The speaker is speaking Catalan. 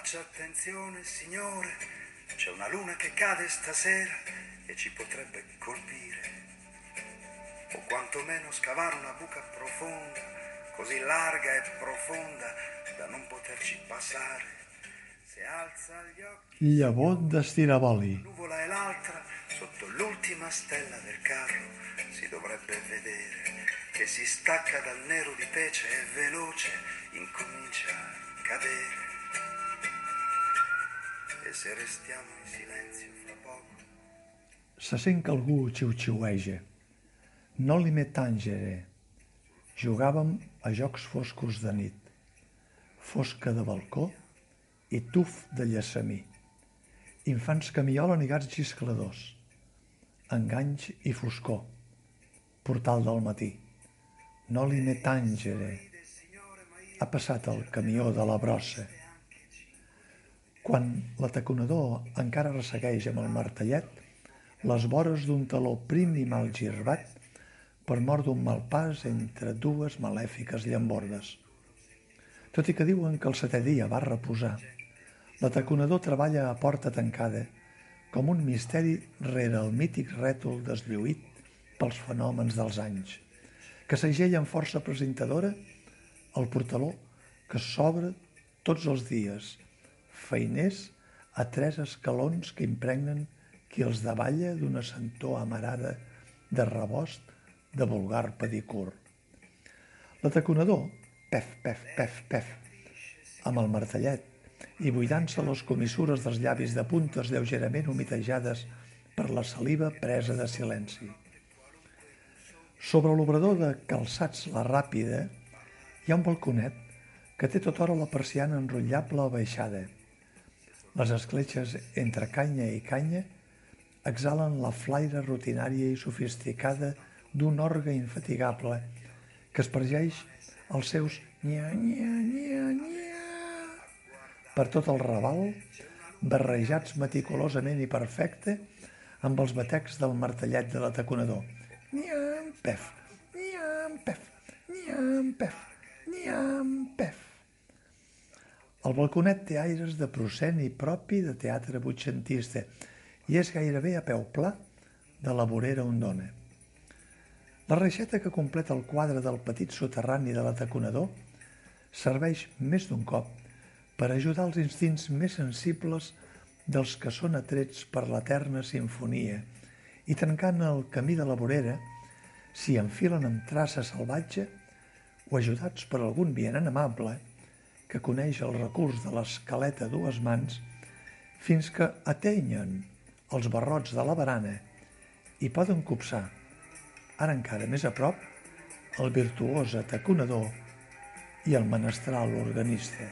Faccia attenzione, signore, c'è una luna che cade stasera e ci potrebbe colpire. O quantomeno scavare una buca profonda, così larga e profonda da non poterci passare. Se alza gli occhi, Llavor d'estiraboli. nuvola e l'altra, sotto l'ultima stella del carro, si dovrebbe vedere che si stacca dal nero di pece e veloce incomincia a cadere. E se restiamo in silenzio fra poco, Se sent que algú xiu-xiueja. No li met tàngere. Jugàvem a jocs foscos de nit. Fosca de balcó i tuf de llesamí. Infants que miolen i gats xiscladors. Enganys i foscor. Portal del matí. No li met tàngere. Ha passat el camió de la brossa. Quan l'ataconador encara ressegueix amb el martellet, les vores d'un taló prim i mal girbat per mort d'un mal pas entre dues malèfiques llambordes. Tot i que diuen que el setè dia va reposar, l'ataconador treballa a porta tancada com un misteri rere el mític rètol deslluït pels fenòmens dels anys, que segella amb força presentadora el portaló que s'obre tots els dies, feiners a tres escalons que impregnen qui els davalla d'una sentor amarada de rebost de vulgar pedicur. L'ataconador, pef, pef, pef, pef, amb el martellet i buidant-se les comissures dels llavis de puntes lleugerament humitejades per la saliva presa de silenci. Sobre l'obrador de calçats la ràpida hi ha un balconet que té tota hora la persiana enrotllable a baixada. Les escletxes entre canya i canya exhalen la flaire rutinària i sofisticada d'un orgue infatigable que espargeix els seus nya, nya, nya, nya per tot el raval, barrejats meticulosament i perfecte amb els batecs del martellet de l'ataconador. Nyam, pef, nyam, pef, nyam, pef, nyam, pef. El balconet té aires de prosceni propi de teatre butxentista i és gairebé a peu pla de la vorera on dona. La reixeta que completa el quadre del petit soterrani de l'ataconador serveix més d'un cop per ajudar els instints més sensibles dels que són atrets per l'eterna sinfonia i trencant el camí de la vorera s'hi enfilen amb traça salvatge o ajudats per algun vianant amable que coneix el recurs de l'escaleta a dues mans fins que atenyen els barrots de la barana i poden copsar, ara encara més a prop, el virtuós ataconador i el menestral organista.